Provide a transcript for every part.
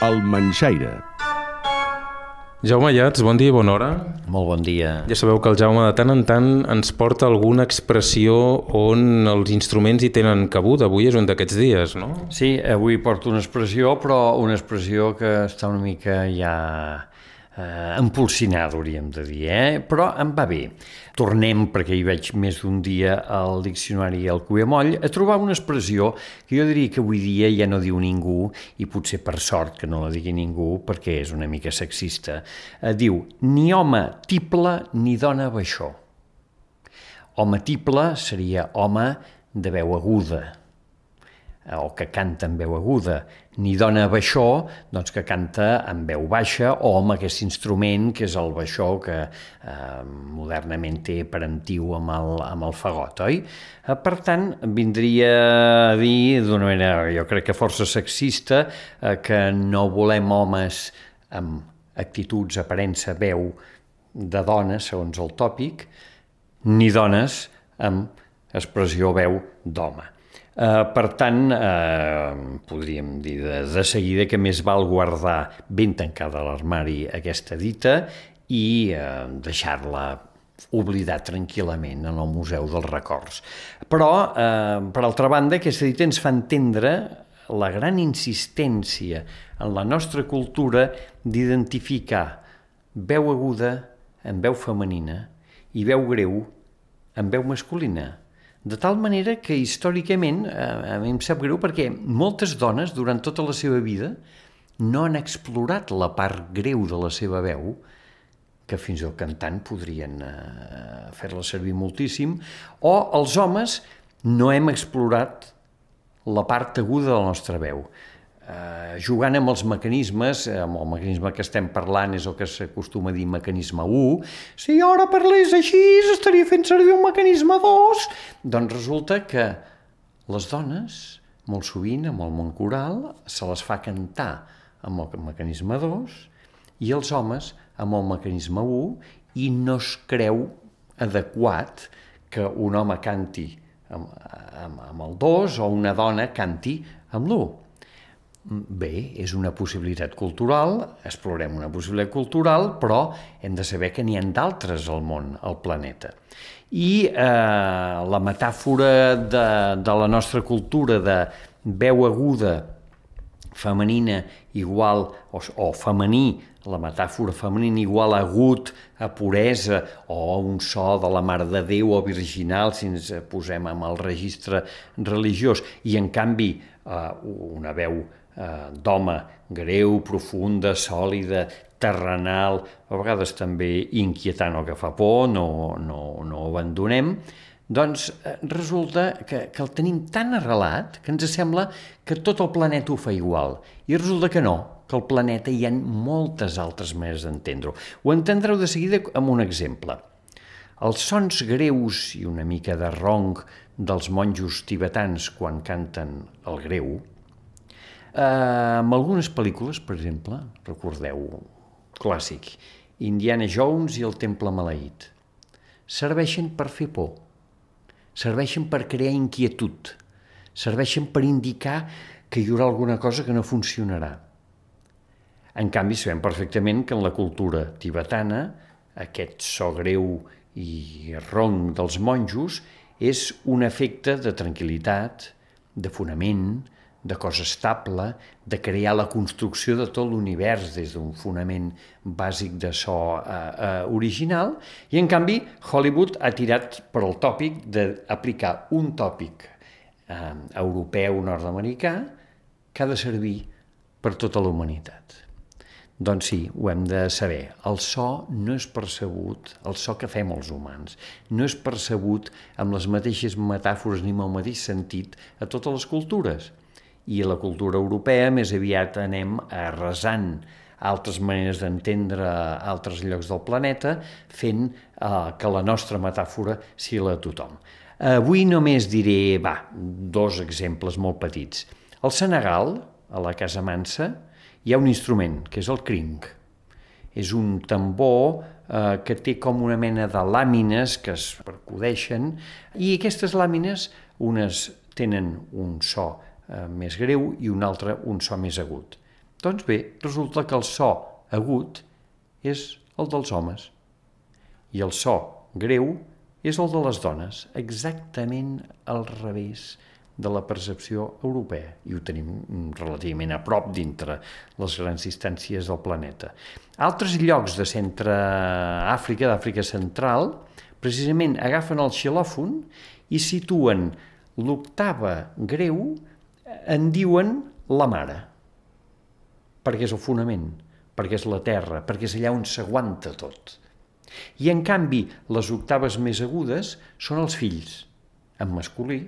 El Manxaire. Jaume Llats, bon dia i bona hora. Molt bon dia. Ja sabeu que el Jaume de tant en tant ens porta alguna expressió on els instruments hi tenen cabuda. Avui és un d'aquests dies, no? Sí, avui porto una expressió, però una expressió que està una mica ja eh, empolsinada, hauríem de dir, eh? però em va bé. Tornem, perquè hi veig més d'un dia al diccionari al Cuemoll, a trobar una expressió que jo diria que avui dia ja no diu ningú, i potser per sort que no la digui ningú, perquè és una mica sexista. Eh, diu, ni home tiple ni dona baixó. Home tiple seria home de veu aguda, o que canta amb veu aguda, ni dona baixó, doncs que canta amb veu baixa o amb aquest instrument que és el baixó que eh, modernament té parentiu amb el, amb el fagot, oi? Eh, per tant, vindria a dir d'una manera, jo crec que força sexista, eh, que no volem homes amb actituds, aparença, veu de dona, segons el tòpic, ni dones amb expressió veu d'home. Uh, per tant, uh, podríem dir de, de seguida que més val guardar ben tancada l'armari aquesta dita i uh, deixar-la oblidar tranquil·lament en el Museu dels Records. Però, eh, per altra banda, aquesta dita ens fa entendre la gran insistència en la nostra cultura d'identificar veu aguda en veu femenina i veu greu en veu masculina. De tal manera que històricament, a mi em sap greu perquè moltes dones durant tota la seva vida no han explorat la part greu de la seva veu, que fins al cantant podrien eh, fer-la servir moltíssim, o els homes no hem explorat la part aguda de la nostra veu. Eh, jugant amb els mecanismes, amb el mecanisme que estem parlant és el que s'acostuma a dir mecanisme 1, si jo ara parlés així estaria fent servir un mecanisme 2, doncs resulta que les dones, molt sovint, amb el món coral, se les fa cantar amb el mecanisme 2 i els homes amb el mecanisme 1 i no es creu adequat que un home canti amb, amb, amb el 2 o una dona canti amb l'1. Bé, és una possibilitat cultural, explorem una possibilitat cultural, però hem de saber que n'hi ha d'altres al món, al planeta. I eh, la metàfora de, de la nostra cultura de veu aguda femenina igual, o, o femení, la metàfora femenina igual a agut, a puresa, o un so de la Mare de Déu o virginal, si ens posem amb el registre religiós, i en canvi eh, una veu eh, d'home greu, profunda, sòlida, terrenal, a vegades també inquietant o que fa por, no, no, no abandonem, doncs resulta que, que el tenim tan arrelat que ens sembla que tot el planeta ho fa igual. I resulta que no, que al planeta hi ha moltes altres maneres d'entendre-ho. Ho entendreu de seguida amb un exemple. Els sons greus i una mica de ronc dels monjos tibetans quan canten el greu, eh, en algunes pel·lícules, per exemple, recordeu, clàssic, Indiana Jones i el Temple Maleït, serveixen per fer por, serveixen per crear inquietud, serveixen per indicar que hi haurà alguna cosa que no funcionarà. En canvi, sabem perfectament que en la cultura tibetana aquest so greu i ronc dels monjos és un efecte de tranquil·litat, de fonament, de cosa estable, de crear la construcció de tot l'univers des d'un fonament bàsic de so eh, eh, original, i en canvi Hollywood ha tirat per al tòpic d'aplicar un tòpic eh, europeu nord-americà que ha de servir per tota la humanitat. Doncs sí, ho hem de saber. El so no és percebut, el so que fem els humans, no és percebut amb les mateixes metàfores ni amb el mateix sentit a totes les cultures. I la cultura europea més aviat anem arrasant altres maneres d'entendre altres llocs del planeta, fent eh, que la nostra metàfora sigui la de tothom. Avui només diré, va, dos exemples molt petits. Al Senegal, a la Casa Mansa, hi ha un instrument, que és el crinc. És un tambor eh, que té com una mena de làmines que es percudeixen i aquestes làmines, unes tenen un so eh, més greu i un altre un so més agut. Doncs bé, resulta que el so agut és el dels homes i el so greu és el de les dones, exactament al revés de la percepció europea i ho tenim relativament a prop dintre les grans distàncies del planeta. Altres llocs de centre Àfrica, d'Àfrica Central, precisament agafen el xilòfon i situen l'octava greu, en diuen la mare, perquè és el fonament, perquè és la terra, perquè és allà on s'aguanta tot. I en canvi, les octaves més agudes són els fills, en masculí,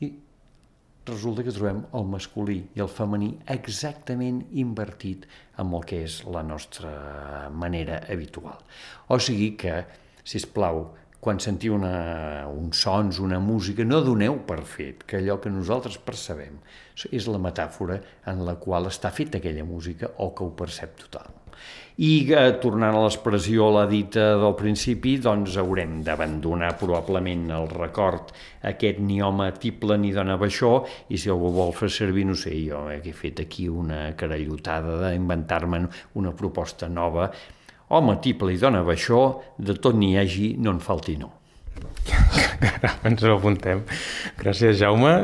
i resulta que trobem el masculí i el femení exactament invertit amb el que és la nostra manera habitual. O sigui que, si us plau, quan sentiu una, uns sons, una música, no doneu per fet que allò que nosaltres percebem és la metàfora en la qual està feta aquella música o que ho percep tothom. I eh, tornant a l'expressió la dita del principi, doncs haurem d'abandonar probablement el record aquest ni home tiple ni dona baixó i si algú vol fer servir, no sé, jo he fet aquí una carallotada d'inventar-me una proposta nova home tiple i dona baixó, de tot n'hi hagi, no en falti no. Ens ho apuntem. Gràcies, Jaume.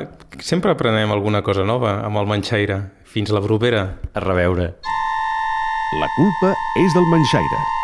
Sempre aprenem alguna cosa nova amb el Manxaire. Fins la propera. A reveure. La culpa és del Manxaire.